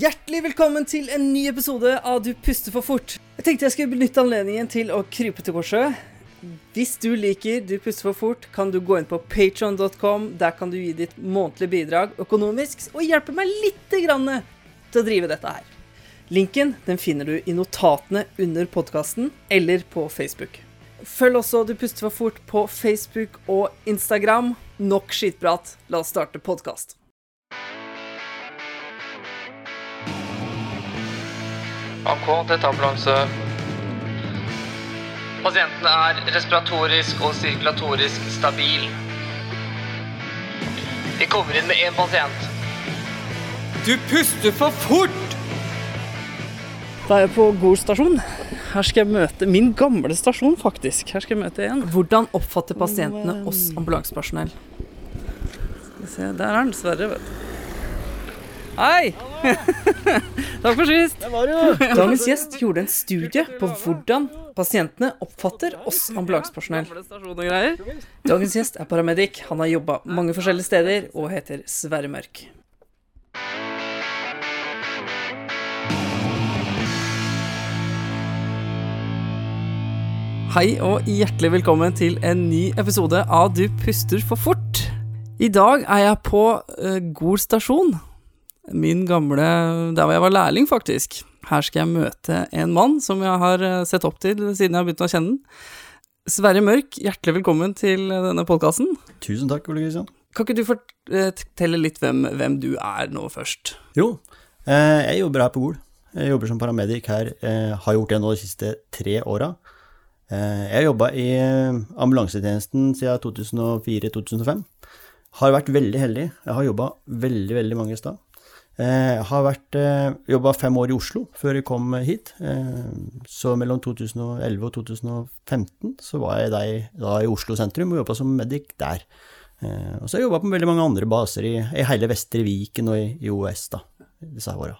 Hjertelig velkommen til en ny episode av Du puster for fort. Jeg tenkte jeg skulle benytte anledningen til å krype til korset. Hvis du liker Du puster for fort, kan du gå inn på patron.com. Der kan du gi ditt månedlige bidrag økonomisk og hjelpe meg litt grann til å drive dette her. Linken den finner du i notatene under podkasten eller på Facebook. Følg også Du puster for fort på Facebook og Instagram. Nok skitprat, la oss starte podkast. AK, dette er ambulanse. Pasienten er respiratorisk og sirkulatorisk stabil. Vi kommer inn med én pasient. Du puster for fort! Da er jeg på Gol stasjon. Her skal jeg møte min gamle stasjon, faktisk. Her skal jeg møte en. Hvordan oppfatter pasientene oss ambulansepersonell? Skal vi se, Der er den, Sverre, vet du. Hei! Takk for sist. Dagens gjest gjorde en studie på hvordan pasientene oppfatter oss ambulansepersonell. Dagens gjest er paramedic. Han har jobba mange forskjellige steder og heter Sverre Mørk. Hei og hjertelig velkommen til en ny episode av Du puster for fort. I dag er jeg på uh, Gol stasjon. Min gamle Der hvor jeg var lærling, faktisk. Her skal jeg møte en mann som jeg har eh, sett opp til siden jeg har begynt å kjenne den. Sverre Mørk, hjertelig velkommen til denne podkasten. Tusen takk, Ole Kristian. Kan ikke du fortelle litt hvem, hvem du er nå først? Jo, eh, jeg jobber her på Gol. Jeg jobber som paramedic her. Jeg har gjort det nå de siste tre åra. Jeg har jobba i ambulansetjenesten siden 2004-2005. Har vært veldig heldig. Jeg har jobba veldig, veldig mange steder. Jeg eh, har vært, eh, jobba fem år i Oslo før jeg kom hit. Eh, så mellom 2011 og 2015 så var jeg der, da i Oslo sentrum og jobba som medic der. Og så har jeg jobba på veldig mange andre baser i, i hele Vestre Viken og i, i OS da, disse åra.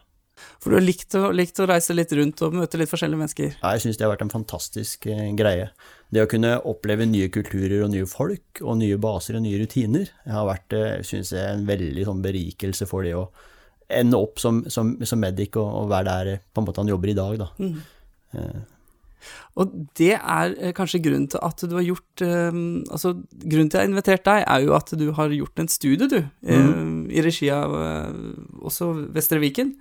For du har likt å, likt å, reise litt rundt og møte litt forskjellige mennesker? Ja, jeg syns det har vært en fantastisk greie. Det å kunne oppleve nye kulturer og nye folk, og nye baser og nye rutiner, har vært, synes jeg, en veldig sånn berikelse for det å ende opp som, som, som medic og, og, være der på en måte han jobber i dag, da. Mm. Eh. Og det er eh, kanskje grunnen til at du har gjort eh, Altså, grunnen til at jeg har invitert deg, er jo at du har gjort en studie, du, eh, mm. i regi av eh, også Vestre Viken.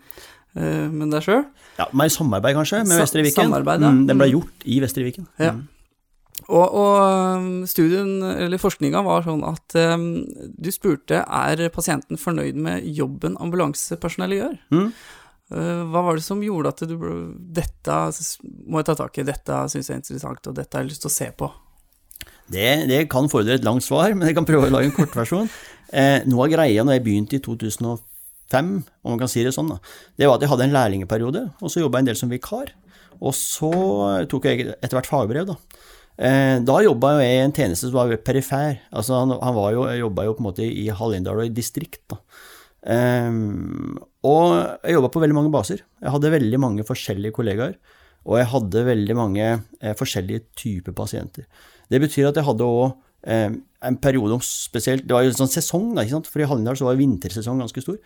Eh, men deg sjøl? Ja, med samarbeid, kanskje, med Vestre Viken. Samarbeid, ja. Mm, den ble mm. gjort i Vestre Viken. Ja. Og, og um, studien, eller forskninga, var sånn at um, du spurte er pasienten fornøyd med jobben ambulansepersonellet gjør. Mm. Uh, hva var det som gjorde at du Dette må jeg ta tak i, dette syns jeg er interessant, og dette har jeg lyst til å se på. Det, det kan fordre et langt svar, men jeg kan prøve å lage en kortversjon. Eh, noe av greia når jeg begynte i 2005, om man kan si det sånn, da, det var at jeg hadde en lærlingeperiode, og så jobba jeg en del som vikar. Og så tok jeg etter hvert fagbrev, da. Eh, da jobba jeg i en tjeneste som var perifer. Altså han, han jo, jobba jo på en måte i Hallingdal og i distrikt. da. Um, og jeg jobba på veldig mange baser. Jeg hadde veldig mange forskjellige kollegaer. Og jeg hadde veldig mange eh, forskjellige typer pasienter. Det betyr at jeg hadde òg eh, en periode om spesielt Det var jo en sånn sesong, da, ikke sant? for i Hallingdal var vintersesong ganske stor.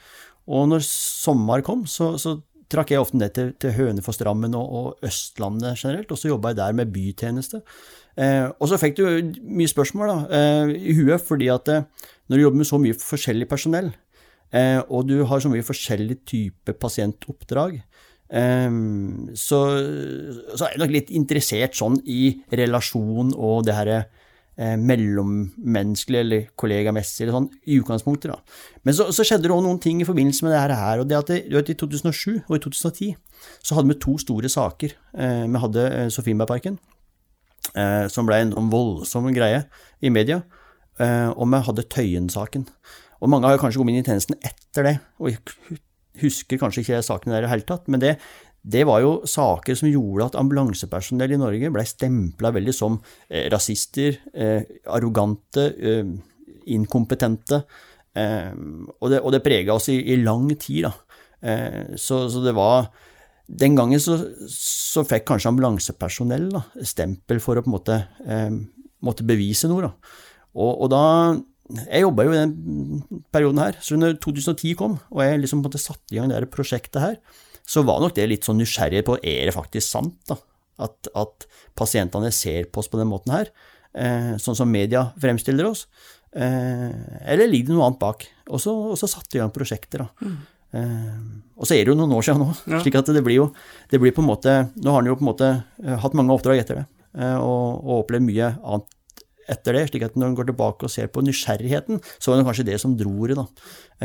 Og når sommer kom, så, så trakk jeg ofte ned til, til Hønefoss-Drammen og, og, Østlandet generelt, og så jobba jeg der med bytjeneste. Eh, og så fikk du mye spørsmål da, eh, i huet, fordi at eh, når du jobber med så mye forskjellig personell, eh, og du har så mye forskjellig type pasientoppdrag, eh, så, så, er jeg nok litt interessert sånn i relasjon og det herre mellommenneskelige eller kollegamessige eller sånn, i utgangspunktet. da. Men så, så skjedde det òg noen ting i forbindelse med det her. og det at det, vet, I 2007 og i 2010 så hadde vi to store saker. vi hadde Sofienbergparken, eh, som ble en voldsom greie i media, eh, om jeg hadde Tøyen-saken. Og mange har kanskje kommet inn i tjenesten etter det, og husker kanskje ikke saken der i det hele tatt, men det, det var jo saker som gjorde at ambulansepersonell i Norge ble stempla veldig som eh, rasister, eh, arrogante, eh, inkompetente. Eh, og det, og det prega oss i, i, lang tid, da. Eh, så, så, det var den gangen så, så fikk kanskje ambulansepersonell da, stempel for å på en måte eh, måtte bevise noe. Da. Og, og, da jeg jobba jo i den perioden her, så når 2010 kom, og jeg liksom måtte satte i gang det prosjektet her, så var nok det litt sånn nysgjerrig på er det faktisk sant, da? At, at pasientene ser på oss på den måten her, eh, sånn som media fremstiller oss. Eh, eller ligger det noe annet bak? Og så, og så satte vi i gang prosjekter, da. Mm. Eh, og så er det jo noen år siden nå, ja. slik at det blir jo det blir på en måte Nå har han jo på en måte eh, hatt mange oppdrag etter det, eh, og, og opplevd mye annet etter det, slik at når en går tilbake og ser på nysgjerrigheten, så er det kanskje det som dro det. da.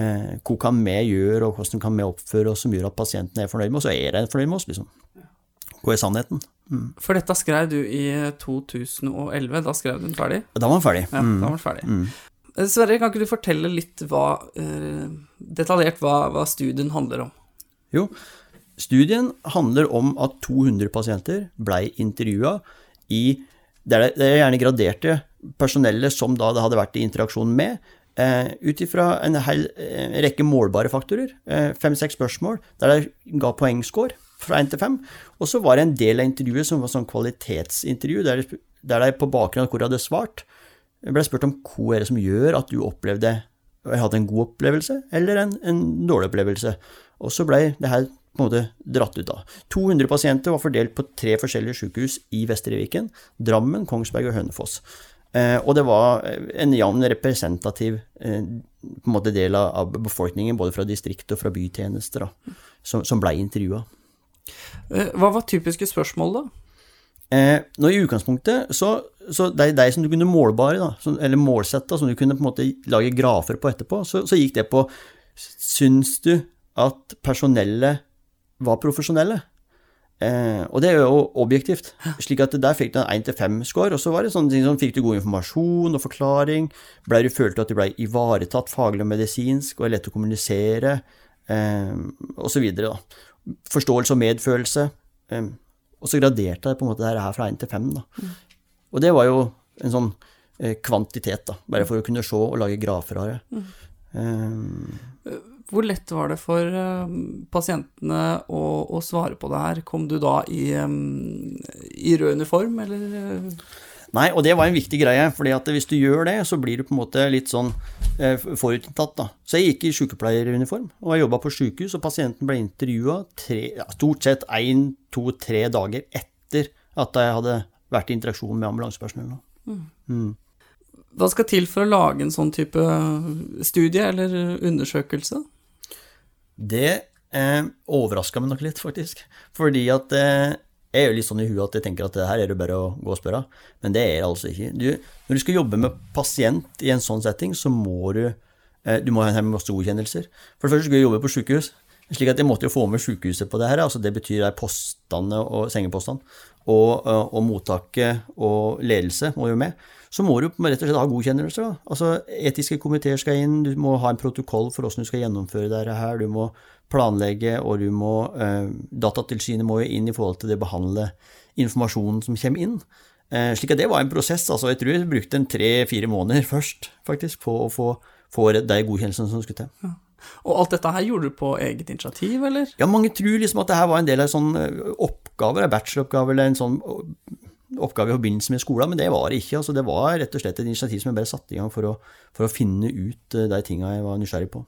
Eh, hva kan vi gjøre, og hvordan kan vi oppføre oss som gjør at pasienten er fornøyd med oss, og er de fornøyd med oss, liksom. Hva er sannheten? Mm. For dette skrev du i 2011, da skrev du den ferdig? Da var den ferdig. Ja, da var den ferdig. Mm. Eh, Sverre, kan ikke du fortelle litt hva, uh, detaljert hva, hva studien handler om? Jo, studien handler om at 200 pasienter blei intervjua i det er, det er gjerne graderte personellet som da det hadde vært i interaksjon med, eh, ut ifra en hel eh, rekke målbare faktorer, eh, fem-seks spørsmål, der de ga poengscore fra én til fem. Og så var det en del av intervjuet som var sånn kvalitetsintervju, der, der de på bakgrunn av hvor de hadde svart, ble spurt om hva er det som gjør at du opplevde hadde en god opplevelse eller en, en dårlig opplevelse. Og så ble det her på en måte dratt ut av. 200 pasienter var fordelt på tre forskjellige sykehus i Vestre Viken, Drammen, Kongsberg og Hønefoss. Eh, og det var en jevn representativ eh, måte del av befolkningen, både fra distrikt og fra bytjenester, da, som, som blei intervjua. Eh, hva var typiske spørsmål, da? Eh, nå I utgangspunktet så, så er deg som du kunne målbare, da, som, eller målsette, som du kunne på en måte lage grafer på etterpå, så, så gikk det på Syns du at personellet var profesjonelle? Eh, og det er jo objektivt. slik at Der fikk du en 1-5-score, og så var det sånne ting som fikk du god informasjon og forklaring, ble du følte at du ble ivaretatt faglig og medisinsk, og lett å kommunisere, eh, osv. Forståelse og medfølelse. Eh, og så graderte jeg på en måte det her fra 1 til 5. Da. Mm. Og det var jo en sånn eh, kvantitet, da, bare for å kunne se og lage grafer av det. Mm. Um, hvor lett var det for uh, pasientene å, å, svare på det her? Kom du da i, i rød uniform, eller? Nei, og det var en viktig greie, fordi at hvis du gjør det, så blir du på en måte litt sånn eh, forutinntatt, da. Så jeg gikk i sykepleieruniform, og jeg jobba på sykehus, og pasienten ble intervjua ja, stort sett én, to, tre dager etter at jeg hadde vært i interaksjon med ambulansepersonell. Mm. Mm. Hva skal til for å lage en sånn type studie eller undersøkelse? Det eh, overraska meg nok litt, faktisk. Fordi at eh, jeg er jo litt sånn i huet at jeg tenker at det her er det bare å gå og spørre, men det er det altså ikke. Du, når du skal jobbe med pasient i en sånn setting, så må du eh, du må ha en masse godkjennelser. For det første skal jeg jobbe på sykehus, slik at jeg måtte jo få med sykehuset på det her. altså Det betyr postene og sengepostene. Og, eh, og, mottaket og ledelse må jo med. Så må du rett og slett ha godkjennelser. Da. Altså Etiske komiteer skal inn, du må ha en protokoll for hvordan du skal gjennomføre dette her. Du må planlegge, og du må eh, Datatilsynet må jo inn i forhold til det å behandle informasjonen som kommer inn. Eh, slik at det var en prosess. altså Jeg tror jeg brukte en tre-fire måneder først faktisk på å få, få de godkjennelsene som skulle til. Ja. Og alt dette her gjorde du på eget initiativ, eller? Ja, mange tror liksom at det her var en del av en sånn eh, oppgave, en bacheloroppgave eller en sånn oppgave i forbindelse med skolen, men det var det ikke. altså Det var rett og slett et initiativ som jeg bare satte i gang for å, for å finne ut de tinga jeg var nysgjerrig på.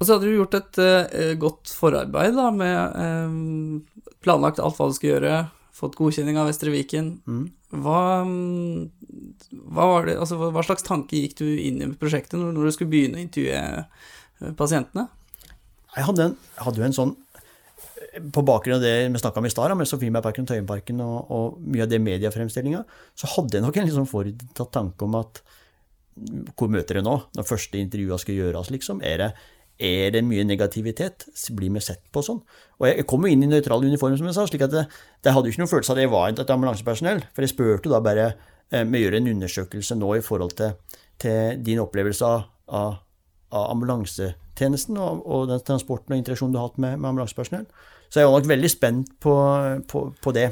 Og så hadde du gjort et uh, godt forarbeid da, med um, planlagt alt hva du skulle gjøre, fått godkjenning av Vestre Viken. Mm. Hva, hva, det, altså, hva, slags tanke gikk du inn i prosjektet når, når du skulle begynne å intervjue eh, pasientene? Jeg hadde, en, hadde jo en sånn på bakgrunn av det vi snakka om i stad, med Sofiemarparken og Tøyenparken og, og, mye av det mediefremstillinga, så hadde jeg nok en liksom forutinntatt tanke om at hvor møter jeg nå, når første intervjua skal gjøres, liksom? Er det, er det mye negativitet? Blir vi sett på sånn? Og jeg kom jo inn i nøytral uniform, som jeg sa, slik at det, det hadde jo ikke noen følelse av at jeg var et ambulansepersonell. For jeg spurte da bare eh, Vi gjør en undersøkelse nå i forhold til, til din opplevelse av, av, av ambulansetjenesten og, og, den transporten og interaksjonen du har hatt med, med ambulansepersonell. Så jeg var nok veldig spent på, på, på det.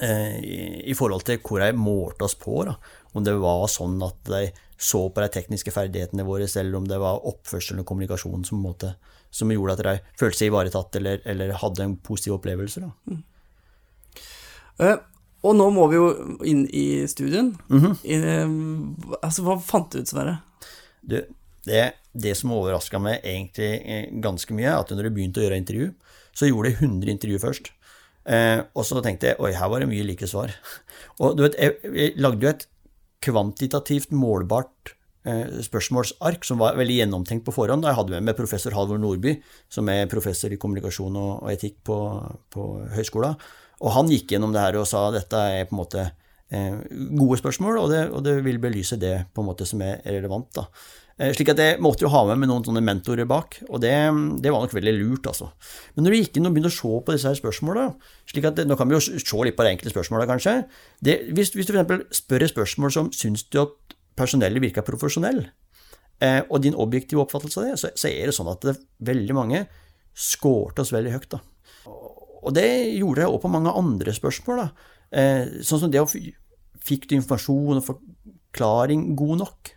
Eh, i, i, forhold til hvor jeg målte oss på. Da. Om det var sånn at de så på de tekniske ferdighetene våre, eller om det var oppførselen og kommunikasjonen som, måte, som gjorde at de følte seg ivaretatt eller, eller hadde en positiv opplevelse. Mm. Uh, Og nå må vi jo inn i studien. Mm -hmm. I, altså, hva fant du ut, Sverre? Du, det, det som overraska meg egentlig eh, ganske mye, er at når du begynte å gjøre intervju, så gjorde jeg 100 intervju først. Eh, og så tenkte jeg oi, her var det mye like svar. Og du vet, jeg, jeg lagde jo et kvantitativt målbart Eh, spørsmålsark som var veldig gjennomtenkt på forhånd. Da jeg hadde med meg professor Halvor Nordby, som er professor i kommunikasjon og, etikk på, på høyskolen. Og han gikk gjennom det her og sa at dette er på en måte eh, gode spørsmål, og det, og det, vil belyse det på en måte som er relevant. da. Eh, slik at jeg måtte jo ha med meg noen sånne mentorer bak, og det, det, var nok veldig lurt, altså. Men når du gikk inn og begynte å se på disse her spørsmåla, slik at nå kan vi jo se litt på de enkelte spørsmåla, kanskje. Det, hvis, hvis, du f.eks. spør et spørsmål som syns du at personellet virker profesjonell, eh, og din objektive oppfattelse av det, så, så er det sånn at det, veldig mange skårte oss veldig høyt. da. Og det gjorde jeg òg på mange andre spørsmål. da. Eh, sånn som det å Fikk du informasjon og forklaring god nok?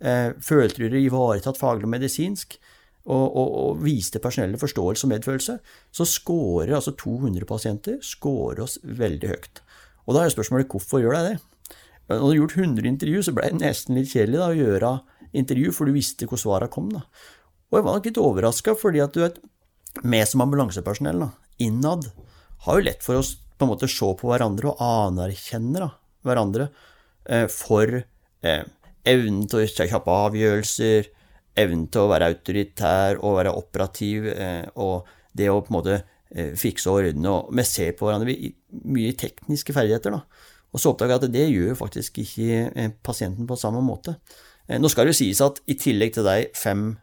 Eh, følte du deg ivaretatt faglig og medisinsk? Og, og, og, viste personellet forståelse og medfølelse, så scorer altså 200 pasienter oss veldig høyt. Og da er spørsmålet hvorfor gjør de det? Når du har gjort 100 intervju, så ble det nesten litt kjedelig da, å gjøre intervju, for du visste hvor svarene kom. da. Og jeg var nok litt overraska, fordi vi som ambulansepersonell da, innad har jo lett for å på en måte se på hverandre og anerkjenne da, hverandre eh, for eh, evnen til å ta kjappe avgjørelser, evnen til å være autoritær og være operativ, eh, og det å på en måte eh, fikse og ordne. og Vi ser på hverandre mye tekniske ferdigheter. da. Og så oppdager jeg at det gjør faktisk ikke eh, pasienten på samme måte. Nå skal det jo sies at i tillegg til de fem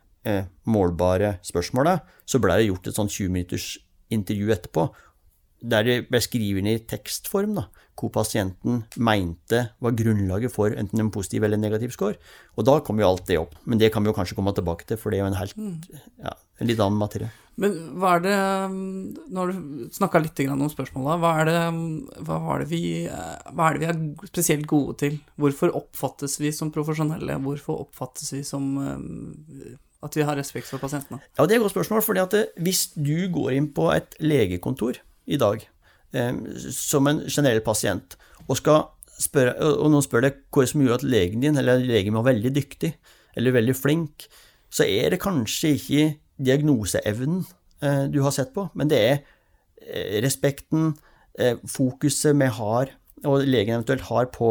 målbare spørsmåla, så ble det gjort et sånn 20 minutters intervju etterpå, der det ble skrevet i tekstform da, hvor pasienten mente var grunnlaget for enten en positiv eller en negativ score. Og da kom jo alt det opp. Men det kan vi jo kanskje komme tilbake til, for det er jo en, helt, ja, en litt annen materie. Men hva er det Nå har du snakka litt om spørsmåla, hva hva, hva er det vi er spesielt gode til? Hvorfor oppfattes vi som profesjonelle? Hvorfor oppfattes vi som eh, at vi har respekt for pasientene? Ja, Det er et godt spørsmål. fordi at eh, Hvis du går inn på et legekontor i dag eh, som en generell pasient, og, spørre, og noen spør deg hva som gjør at legen din eller legen var veldig dyktig eller veldig flink, så er det kanskje ikke diagnoseevnen eh, du har sett på, men det er eh, respekten, fokuset vi har, og legen eventuelt har på,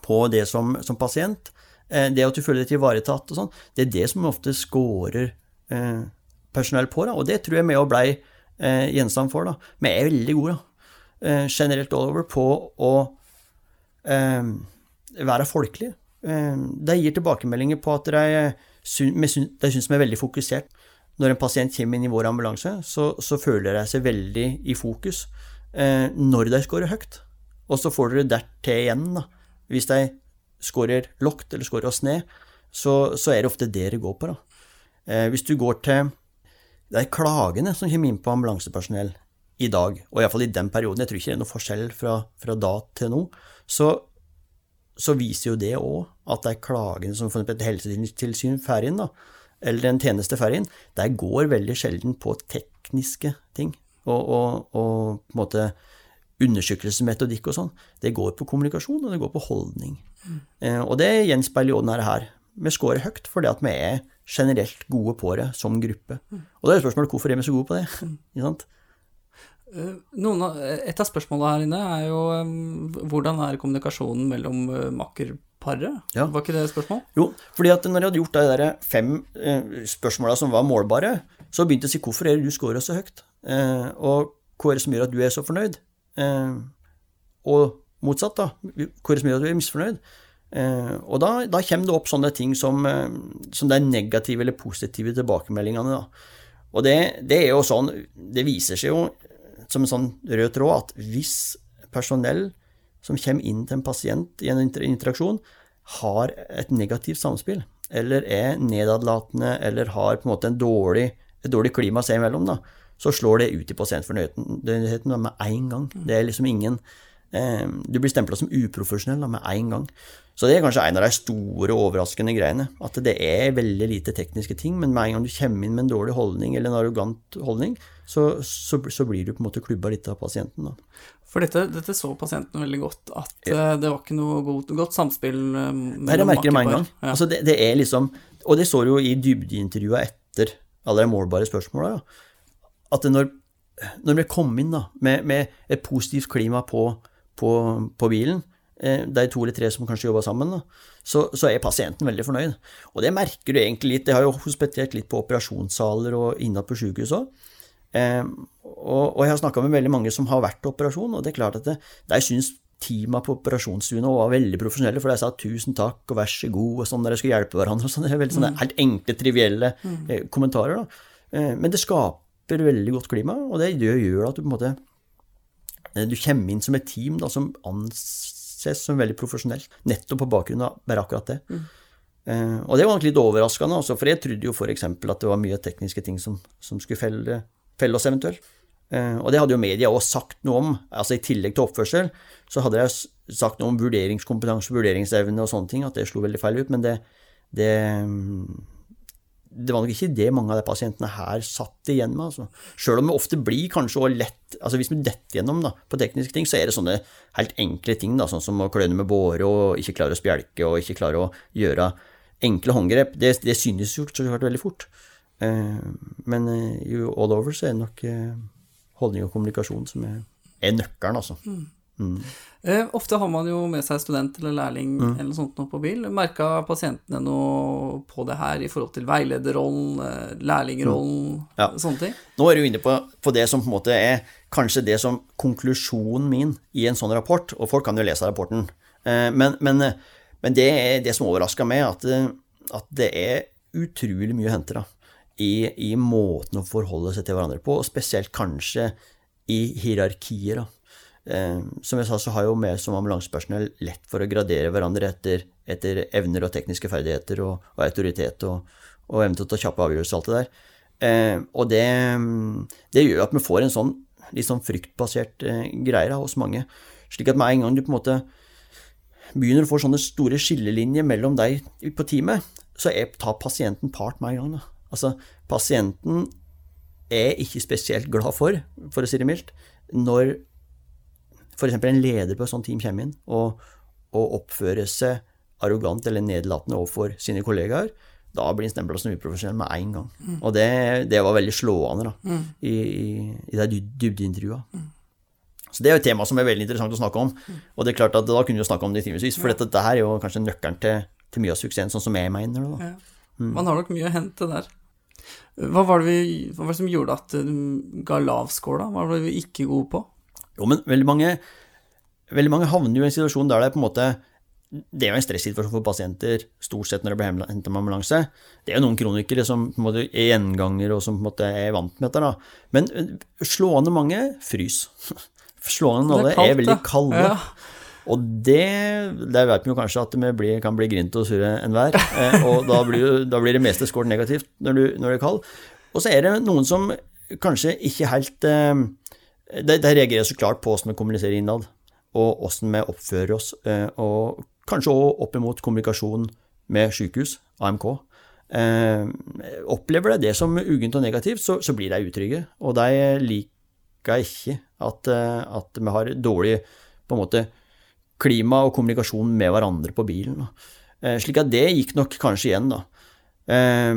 på det som, som, pasient. Det at du føler deg ivaretatt og sånn, det er det som ofte scorer personell på, da, og det tror jeg vi òg blei gjenstand for. da. jeg er veldig god, da, generelt all over på å være folkelige. De gir tilbakemeldinger på at de de syns vi er veldig fokusert. Når en pasient kommer inn i vår ambulanse, så, så føler de seg veldig i fokus eh, når de scorer høyt. Og så får dere dertil igjen, da. Hvis de scorer lågt eller scorer oss ned, så, så, er det ofte det det går på. da. Eh, hvis du går til de klagene som kommer inn på ambulansepersonell i dag, og iallfall i den perioden, jeg tror ikke det er noe forskjell fra, fra da til nå, så så viser jo det òg at det er klagene som f.eks. et helsetilsyn får inn, da, eller en tjeneste får inn, der går veldig sjelden på tekniske ting. Og, og, og på en måte undersøkelsesmetodikk og sånn. Det går på kommunikasjon, og det går på holdning. Mm. Eh, og det gjenspeiler jo denne her. Vi scorer høyt fordi at vi er generelt gode på det som gruppe. Og da er spørsmålet hvorfor er vi så gode på det? Mm. Noen, av, et av spørsmålene her inne er jo um, hvordan er kommunikasjonen mellom makkerparet? Ja. Var ikke det et spørsmål? Jo, fordi at når jeg hadde gjort de der fem spørsmåla som var målbare, så begynte jeg å si hvorfor er det du scorer så høyt? Og hva er det som gjør at du er så fornøyd? Og motsatt, da. Hva er det som gjør at du er misfornøyd? Uh, og da, da, kommer det opp sånne ting som, som de negative eller positive tilbakemeldingene. Da. Og det, det, er jo sånn Det viser seg jo som en sånn rød tråd at hvis personell som kommer inn til en pasient i en interaksjon, har et negativt samspill, eller er nedadlatende, eller har på en måte en dårlig, et dårlig klima seg imellom, da, så slår det ut i pasientfornøyeligheten med en gang. Det er liksom ingen Eh, du blir stempla som uprofesjonell med en gang. Så det er kanskje en av de store, overraskende greiene. At det er veldig lite tekniske ting, men med en gang du kommer inn med en dårlig holdning eller en arrogant holdning, så, så, så blir du på en måte klubba litt av pasienten. Da. For dette, dette, så pasienten veldig godt, at ja. Eh, det var ikke noe godt, godt samspill eh, mellom Nei, det merker det med en gang. Ja. Altså det, det, er liksom, og det står jo i dybdeintervjua etter alle de målbare spørsmåla, at når, når vi kom inn da, med, med et positivt klima på på, på bilen, det er to eller tre som kanskje jobber sammen, så, så, er pasienten veldig fornøyd. Og det merker du egentlig litt. Jeg har jo hospitert litt på operasjonssaler og innad på sykehus òg. Eh, og, og, jeg har snakka med veldig mange som har vært til operasjon, og det er klart at det, de syns teama på operasjonsstuene var veldig profesjonelle, for de sa 'tusen takk' og 'vær så god' og sånn, dere skulle hjelpe hverandre og sånn. Det er veldig sånne mm. helt enkle, trivielle mm. eh, kommentarer. da. Eh, men det skaper veldig godt klima, og det gjør at du på en måte Eh, du kommer inn som et team da, som anses som veldig profesjonelt, nettopp på bakgrunn av bare akkurat det. Mm. Uh, og det var nok litt overraskende, også, for jeg trodde jo f.eks. at det var mye tekniske ting som, som skulle felle, felle oss eventuelt. Uh, og det hadde jo media òg sagt noe om. altså I tillegg til oppførsel, så hadde jeg sagt noe om vurderingskompetanse, vurderingsevne og sånne ting, at det slo veldig feil ut. Men det, det, det var nok ikke det mange av de pasientene her satt igjen med. Altså. Selv om det ofte blir kanskje lett altså Hvis vi detter gjennom da, på tekniske ting, så er det sånne helt enkle ting, da, sånn som å kløne med båre og ikke klare å spjelke og ikke klare å gjøre enkle håndgrep. Det, det synes jo så klart veldig fort. Eh, men eh, all over så er det nok eh, holdning og kommunikasjon som er, er nøkkelen, altså. Mm. Mm. Eh, ofte har man jo med seg student eller lærling mm. eller sånt noe på bil. Merka pasientene noe på det her i forhold til veilederrollen, eh, lærlingrollen, mm. ja. sånne ting? Nå er du inne på, på, det som på en måte er kanskje det som konklusjonen min i en sånn rapport, og folk kan jo lese rapporten, uh, men, men, men, det er det som overraska meg, at, at, det er utrolig mye å hente da, i, i måten å forholde seg til hverandre på, og spesielt kanskje i hierarkier. da som jeg sa, så har jo vi som ambulansepersonell lett for å gradere hverandre etter, etter evner og tekniske ferdigheter og, og autoritet og, og evne til å ta kjappe avgjørelser og alt det der. Eh, og det, det, gjør at vi får en sånn litt sånn fryktbasert eh, greie hos mange. Slik at med en gang du på en måte begynner å få sånne store skillelinjer mellom deg på teamet, så er, tar pasienten part med en gang. Da. Altså, pasienten er ikke spesielt glad for, for å si det mildt, når f.eks. en leder på et sånt team kommer inn og, og oppfører seg arrogant eller nedlatende overfor sine kollegaer, da blir han stempla som uprofesjonell med en gang. Mm. Og det, det, var veldig slående da, mm. i, i, de dybdeintervjua. Mm. Så det er jo et tema som er veldig interessant å snakke om. Mm. Og det er klart at da kunne vi jo snakke om det i timevis, for dette, dette her er jo kanskje nøkkelen til, til, mye av suksessen, sånn som jeg mener det. Ja. Mm. Man har nok mye å hente der. Hva var, det vi, hva var det som gjorde at du ga lav score, da? Hva var det vi ikke gode på? Jo, men veldig mange, veldig mange havner jo i en situasjon der det er på en måte det er jo en stressituasjon for pasienter, stort sett når de blir hentet med ambulanse. Det er jo noen kronikere som på en måte er gjengangere og som på en måte er vant med dette. da. Men slående mange frys. Slående alle er, er, veldig kalde. Ja. Og det der vet vi jo kanskje at det blir, kan bli grint og surre enhver. Eh, og da blir, da blir, det meste skåret negativt når du, når du er kald. Og så er det noen som kanskje ikke helt eh, det, det reagerer så klart på hvordan vi kommuniserer innad, og hvordan vi oppfører oss, eh, og kanskje òg opp imot kommunikasjon med sykehus, AMK. Eh, opplever de det som ugent og negativt, så, så, blir de utrygge. Og de liker ikke at, eh, at, vi har dårlig på en måte, klima og kommunikasjon med hverandre på bilen. Slik at det gikk nok kanskje igjen, da.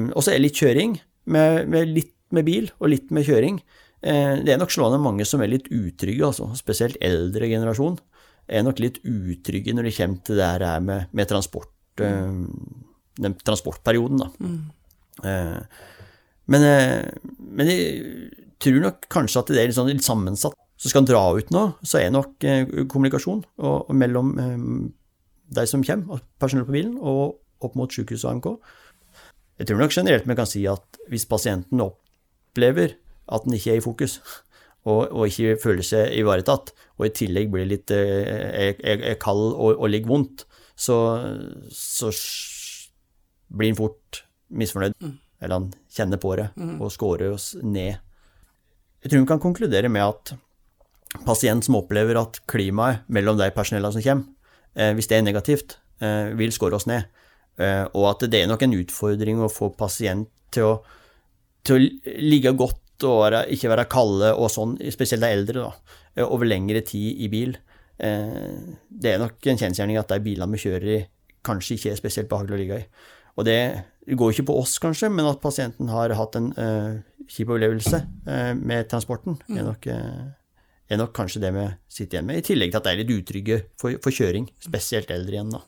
Og så er litt kjøring, med, med litt med bil og litt med kjøring. Eh, det er nok slående mange som er litt utrygge, altså, spesielt eldre generasjon. Er nok litt utrygge når det kommer til det her med, med transport, mm. den transportperioden, da. Mm. Eh, men, men, jeg tror nok kanskje at det er litt, sånn, litt sammensatt. Så skal en dra ut nå, så er nok kommunikasjon og, og mellom de som kommer, personell på bilen, og opp mot sykehus og AMK. Jeg tror nok generelt vi kan si at hvis pasienten opplever at den ikke er i fokus, og, og ikke føler seg ivaretatt, og i tillegg blir litt er, er, er kald og, og, ligger vondt, så, så blir han fort misfornøyd. Mm. Eller han kjenner på det mm. og scorer oss ned. Jeg tror vi kan konkludere med at pasient som opplever at klimaet mellom de personellene som kommer, eh, hvis det er negativt, eh, vil skåre oss ned. Eh, og at det er nok en utfordring å få pasient til å, til å ligge godt og være, ikke være kalde og sånn, spesielt de eldre, da, over lengre tid i bil. Det er nok en kjensgjerning at de bilene vi kjører i, kanskje ikke er spesielt behagelig å ligge i. Og det går ikke på oss, kanskje, men at pasienten har hatt en uh, kjip overlevelse med transporten, er mm. nok, er nok, kanskje det vi sitter igjen med. I tillegg til at de er litt utrygge for, for kjøring, spesielt eldre igjen, da.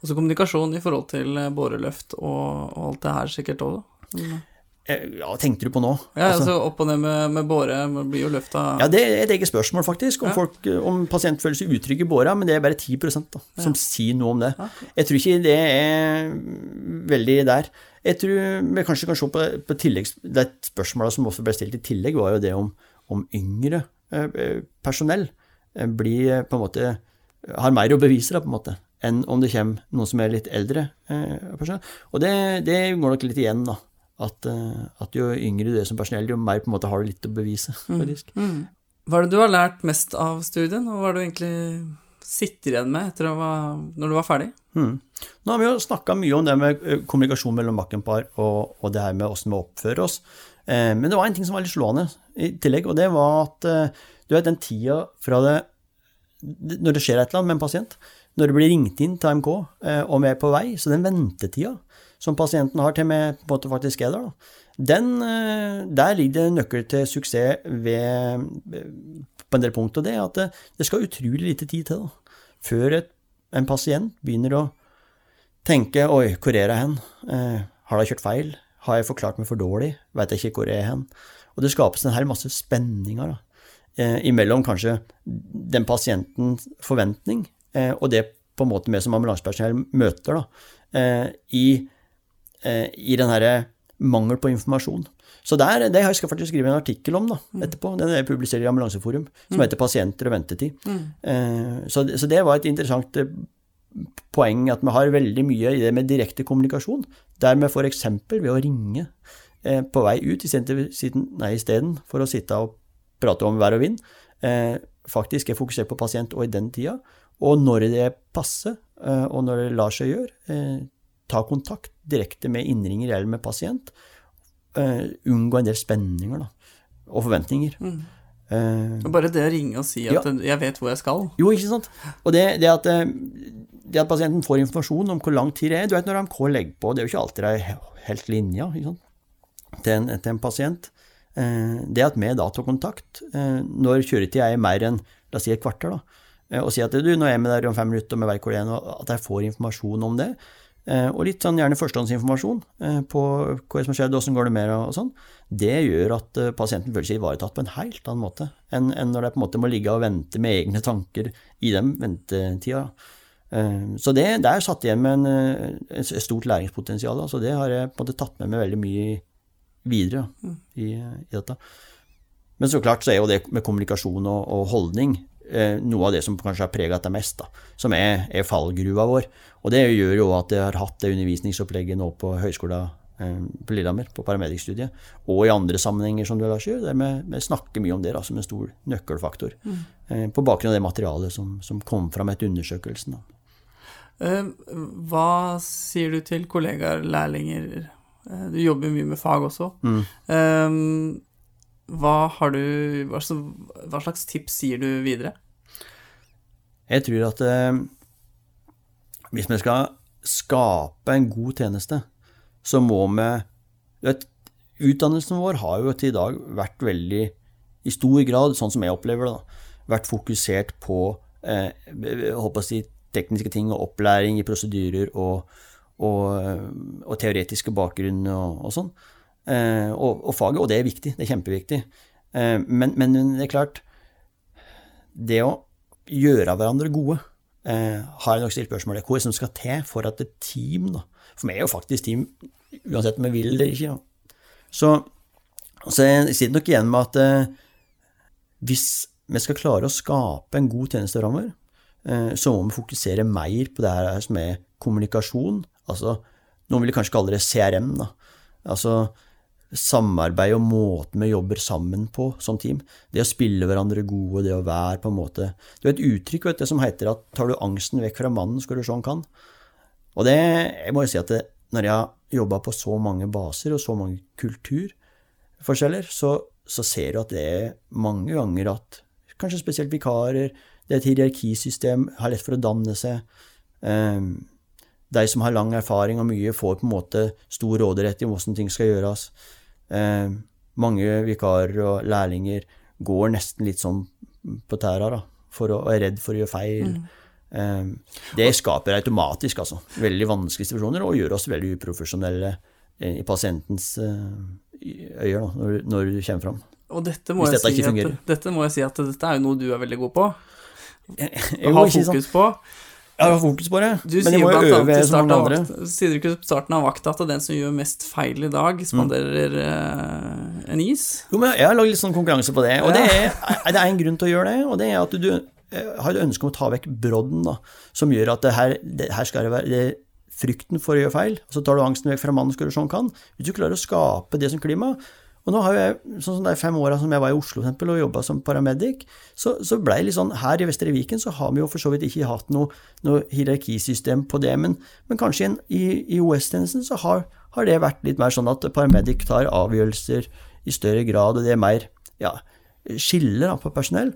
Og så kommunikasjon i forhold til båreløft og, og alt det her sikkert òg, da. Eh, ja, hva tenkte du på nå? Ja, altså, altså Opp og ned med, med båre blir jo løfta Ja, det er et eget spørsmål, faktisk. Om, ja. folk, om pasient føler seg utrygg i båra, men det er bare 10 da, som ja. sier noe om det. Jeg tror ikke det er veldig der. Jeg tror vi kanskje kan se på, på tilleggs... Det spørsmålet som også ble stilt i tillegg, var jo det om, om yngre eh, personell eh, blir på en måte har mer å bevise, da, på en måte, enn om det kommer noen som er litt eldre. Og det, det går nok litt igjen, da at, eh, at, jo yngre du er som personell, jo mer på en måte har du litt å bevise. Faktisk. Mm. Mm. Hva er det du har lært mest av studien, og hva er det du egentlig sitter igjen med etter å være, når du var ferdig? Mm. Nå har vi jo snakka mye om det med eh, kommunikasjon mellom makkenpar og, og, det her med åssen vi oppfører oss. Eh, men det var en ting som var litt slående i tillegg, og det var at eh, du vet den tida fra det Når det skjer et eller annet med en pasient, når det blir ringt inn til AMK eh, og vi er på vei, så den ventetida som pasienten har til med på en måte faktisk er der, den, eh, der ligger det nøkkel til suksess ved, på en del punkt, og Det er at det, det skal utrolig lite tid til da, før et, en pasient begynner å tenke Oi, hvor er jeg hen? Eh, har jeg kjørt feil? Har jeg forklart meg for dårlig? Vet jeg ikke hvor jeg er hen? Og det skapes en masse spenninger da, eh, imellom kanskje den pasientens forventning eh, og det på en måte vi som ambulansepersonell møter da, eh, i Eh, i den herre mangel på informasjon. Så der, det skal jeg faktisk skrive en artikkel om da, mm. etterpå. Den jeg publiserer i Ambulanseforum, som mm. heter 'Pasienter og ventetid'. Mm. Eh, så, så, det var et interessant eh, poeng at vi har veldig mye i det med direkte kommunikasjon. Der vi f.eks. ved å ringe på vei ut istedenfor å sitte og prate om vær og vind, faktisk er fokusert på pasient og i den tida. Og når det passer, og når det lar seg gjøre, ta kontakt direkte med innringer eller med pasient. Uh, unngå en del spenninger da, og forventninger. Mm. Uh, Bare det å ringe og si at ja. 'jeg vet hvor jeg skal'. Jo, ikke sant. Og det, det, at, eh, det, at, pasienten får informasjon om hvor lang tid det er Du vet når AMK legger på, det er jo ikke alltid det er helt linja til en, til, en, pasient. Uh, det at vi da tar kontakt når kjøretida er mer enn la oss si et kvarter, da, og sier at du, nå er vi der om fem minutter, og vi vet hvor det er, og at jeg får informasjon om det, og litt sånn gjerne førstehåndsinformasjon eh, på hva som har skjedd, åssen går det med og sånn. Det gjør at eh, pasienten føler seg ivaretatt på en helt annen måte enn når de på en måte må ligge og vente med egne tanker i den ventetida. Så det, der satt jeg igjen med en, et stort læringspotensial. Så det har jeg på en måte tatt med meg veldig mye videre mm. i, i, dette. Men så klart så er jo det med kommunikasjon og, og holdning Eh, noe av det som kanskje har preget det mest, da, som er, er, fallgruva vår. Og det gjør jo at jeg har hatt det undervisningsopplegget nå på høyskolen eh, på Lillehammer, på paramedikkstudiet, og i andre sammenhenger som du Lars gjør, der vi, snakker mye om det da, som en stor nøkkelfaktor. Mm. Eh, på bakgrunn av det materialet som, som kom fram etter undersøkelsen. Da. Hva sier du til kollegaer, lærlinger? Du jobber mye med fag også. Mm. Um, hva, du, hva slags tips sier du videre? Jeg tror at eh, hvis vi skal skape en god tjeneste, så må vi vet, Utdannelsen vår har jo til i dag vært veldig, i stor grad, sånn som jeg opplever det, da, vært fokusert på eh, si, tekniske ting og opplæring i prosedyrer og, og, og teoretiske bakgrunn og, og sånn. Eh, og, og, faget, og det er viktig, det er kjempeviktig. Eh, men, men, det er klart Det å gjøre hverandre gode eh, har jeg nok stilt spørsmålet hva som skal til for at et team da, For meg er jo faktisk team uansett om jeg vil eller ikke. Da. Så, så jeg sitter nok igjen med at hvis vi skal klare å skape en god tjeneste framover, så må vi fokusere mer på det her som er kommunikasjon. altså Noen vil kanskje kalle det CRM. da, altså samarbeid og måten vi jobber sammen på som team. Det å spille hverandre gode, det å være på en måte Du har et uttrykk vet du, som heter at tar du angsten vekk fra mannen, skal du se han kan. Og det, jeg må jo si at det, når jeg har jobba på så mange baser og så mange kulturforskjeller, så, så ser du at det er mange ganger at kanskje spesielt vikarer, det er et hierarkisystem, har lett for å danne seg. Um, de som har lang erfaring og mye, får på en måte stor råderett i hvordan ting skal gjøres. Eh, mange vikarer og lærlinger går nesten litt sånn på tæra da, for å, og er redd for å gjøre feil. Mm. Eh, det skaper automatisk altså, veldig vanskelige situasjoner og gjør oss veldig uprofesjonelle eh, i pasientens eh, øyer da, når, når, du kommer fram. Og dette må, dette, si at, dette må, jeg si at, dette er jo noe du er veldig god på. Å ha fokus på. Jeg har fokus på det, du men jeg må jo øve som mange andre. Sier du ikke på starten av vakta at den som gjør mest feil i dag, spanderer mm. en is? Jo, men jeg har lagd litt sånn konkurranse på det, og det er, det er en grunn til å gjøre det. Og det er at du du har et ønske om å ta vekk brodden, da, som gjør at det her, det her skal det være det frykten for å gjøre feil. Så tar du angsten vekk fra mannen, skal du sånn kan. Hvis du klarer å skape det som klima, og nå har jeg, sånn som de fem åra som jeg var i Oslo eksempel, og jobba som paramedic, så, så blei litt sånn Her i Vestre Viken så har vi jo for så vidt ikke hatt noe, noe hierarkisystem på det, men, men kanskje i, i OS-tjenesten så har, har, det vært litt mer sånn at paramedic tar avgjørelser i større grad, og det er mer ja, skiller da, på personell.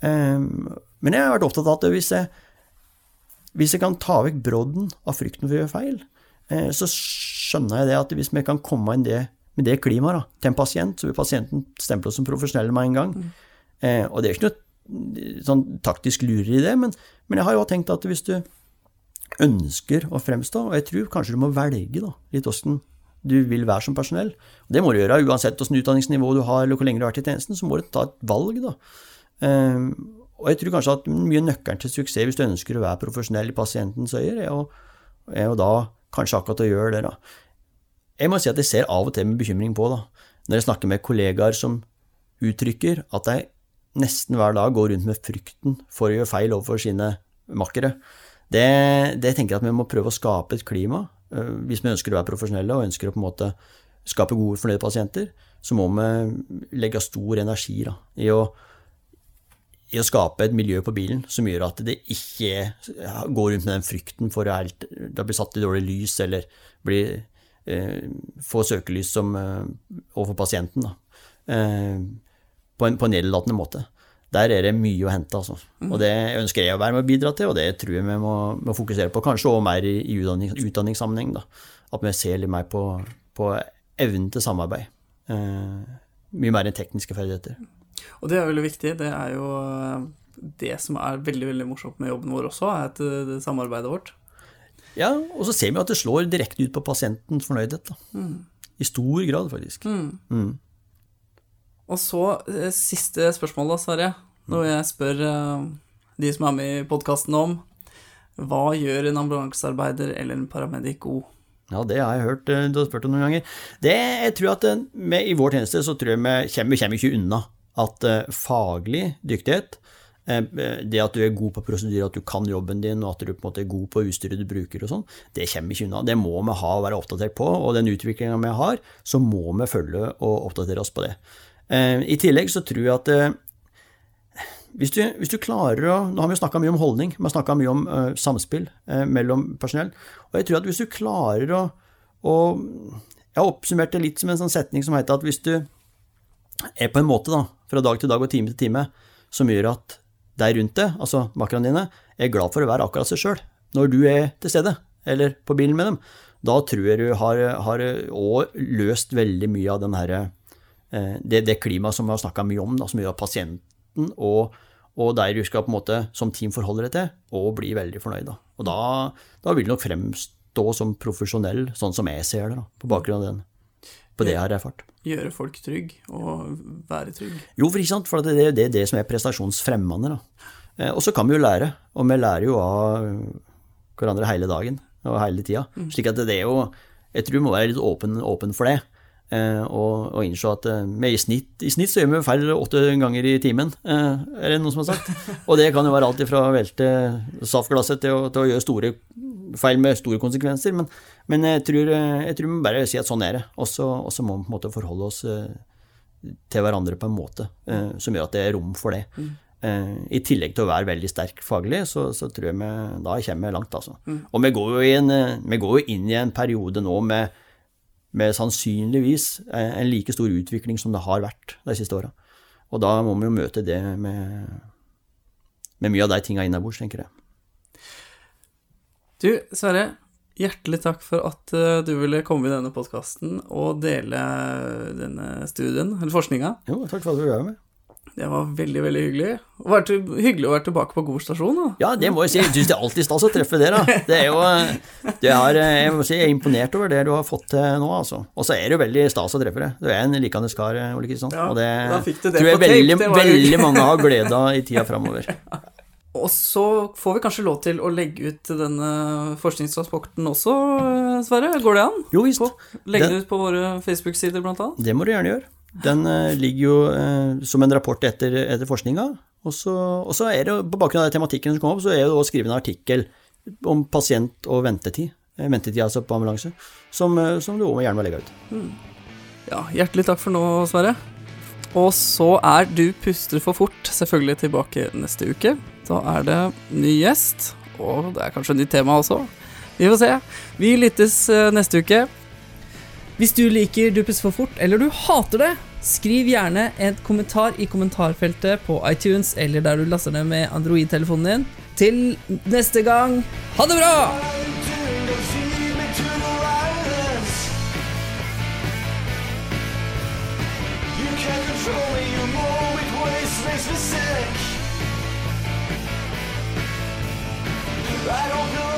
Um, men jeg har vært opptatt av at hvis jeg, hvis jeg kan ta vekk brodden av frykten for å gjøre feil, eh, så skjønner jeg det at hvis vi kan komme inn det med det klimaet da, til en pasient, så vil pasienten stemple oss som profesjonelle med en gang. Mm. Eh, og det er ikke noe sånn taktisk lurer i det, men, men jeg har jo tenkt at hvis du ønsker å fremstå, og jeg tror kanskje du må velge da, litt åssen du vil være som personell. Og Det må du gjøre uansett åssen utdanningsnivå du har, eller hvor lenge du har vært i tjenesten, så må du ta et valg. da. Eh, og jeg tror kanskje at mye nøkkelen til suksess hvis du ønsker å være profesjonell i pasientens øyer, er er jo da kanskje akkurat å gjøre det. da. Jeg må si at jeg ser av og til med bekymring på, da, når jeg snakker med kollegaer som uttrykker at de nesten hver dag går rundt med frykten for å gjøre feil overfor sine makkere. Det, det tenker jeg at vi må prøve å skape et klima. Øh, hvis vi ønsker å være profesjonelle og ønsker å på en måte skape gode, fornøyde pasienter, så må vi legge stor energi da, i, å, i å skape et miljø på bilen som gjør at det ikke går rundt med den frykten for å bli satt i dårlig lys eller bli Eh, få søkelys som, eh, overfor pasienten da, eh, på en, på en nedlatende måte. Der er det mye å hente. Altså. Og det ønsker jeg å være med å bidra til, og det tror jeg vi må, må fokusere på. Kanskje også mer i, i utdanning, utdanningssammenheng. Da. At vi ser litt mer på, på evnen til samarbeid. Eh, mye mer enn tekniske ferdigheter. Og det er veldig viktig. Det er jo det som er veldig veldig morsomt med jobben vår også, er at det samarbeidet vårt. Ja, og så ser vi at det slår direkte ut på pasientens fornøydhet. Mm. I stor grad, faktisk. Mm. Mm. Og så eh, siste spørsmål, da, Sverre. Når jeg spør uh, de som er med i podkasten om hva gjør en ambulansearbeider eller en paramedic god? Ja, det har jeg hørt eh, du har spurt om noen ganger. Det, jeg tror at med, I vår tjeneste så tror jeg vi kommer, kommer ikke unna at faglig dyktighet Eh, det at du er god på prosedyrer, at du kan jobben din, og at du på en måte er god på utstyret du bruker og sånn, det kommer ikke unna. Det må vi ha og være oppdatert på, og den utviklinga vi har, så må vi følge og oppdatere oss på det. Eh, I tillegg så tror jeg at eh, hvis du, hvis du klarer å Nå har vi snakka mye om holdning, vi har snakka mye om samspill mellom personell. Og jeg tror at hvis du klarer å, å Jeg oppsummert det litt som en sånn setning som heter at hvis du er på en måte da, fra dag til dag og time til time som gjør at deg rundt det, altså makkerne dine, er glad for å være akkurat seg sjøl når du er til stede, eller på bilen med dem. Da tror jeg du har, har løst veldig mye av her, eh, det, det klimaet som vi har snakka mye om, da, som gjør at pasienten og, og der du skal på en måte som team forholde deg til, og bli veldig fornøyd. Da. Og da, da vil du nok fremstå som profesjonell, sånn som jeg ser det, da, på bakgrunn av den, på det jeg har erfart gjøre folk trygg og være trygg. Jo, for ikke sant, for det er det, det, som er prestasjonsfremmende. da. og så kan vi jo lære, og vi lærer jo av hverandre hele dagen og hele tida. Mm. Slik at det er jo Jeg tror vi må være litt åpen, åpen for det. Eh, og, og innse at eh, i, snitt, i, snitt, så gjør vi feil åtte ganger i timen, eh, er det noen som har sagt. Og det kan jo være alt fra å velte saftglasset til, til, å gjøre store feil med store konsekvenser, men, men jeg, tror, jeg tror vi bare si at sånn er det. Og så må vi på en måte forholde oss til hverandre på en måte som gjør at det er rom for det. Mm. I tillegg til å være veldig sterk faglig, så, så tror jeg vi da kommer vi langt. Altså. Mm. Og vi går, en, vi går, jo inn i en periode nå med, med sannsynligvis en like stor utvikling som det har vært de siste åra. Og da må vi jo møte det med, med mye av de tinga innabords, tenker jeg. Du, Sverre. Hjertelig takk for at uh, du ville komme i denne podkasten og dele denne studien, eller forskninga. Jo, takk for at du ville være med. Det var veldig veldig hyggelig. Vært, hyggelig å være tilbake på god stasjon. Da. Ja, det må jeg si. Jeg syns det er alltid stas å treffe dere. Det er jo det er, Jeg må si jeg er imponert over det du har fått til nå, altså. Og så er det jo veldig stas å treffe deg. Du er en likende kar, Ole Kristian. Ja, og det, det tror jeg veldig, veldig mange har glede av i tida framover. Og så får vi kanskje lov til å legge ut denne forskningstransporten også, Sverre? Går det an? Jo visst. Legge den ut på våre Facebook-sider, blant annet? Det må du gjerne gjøre. Den uh, ligger jo eh, som en rapport etter, etter forskninga. Og så, er det på bakgrunn av den tematikken som kom opp, så er det å skrive en artikkel om pasient og ventetid. Eh, ventetid altså på ambulanse. Som, som du òg gjerne må legge ut. Mm. Ja, hjertelig takk for nå, Sverre. Og så er Du puster for fort selvfølgelig tilbake neste uke. Da er det ny gjest, og det er kanskje nytt tema også. Vi får se. Vi lyttes eh, neste uke. Hvis du liker Du puster for fort, eller du hater det, skriv gjerne et kommentar i kommentarfeltet på iTunes eller der du laster ned med Android-telefonen din. Til neste gang, ha det bra! I don't know.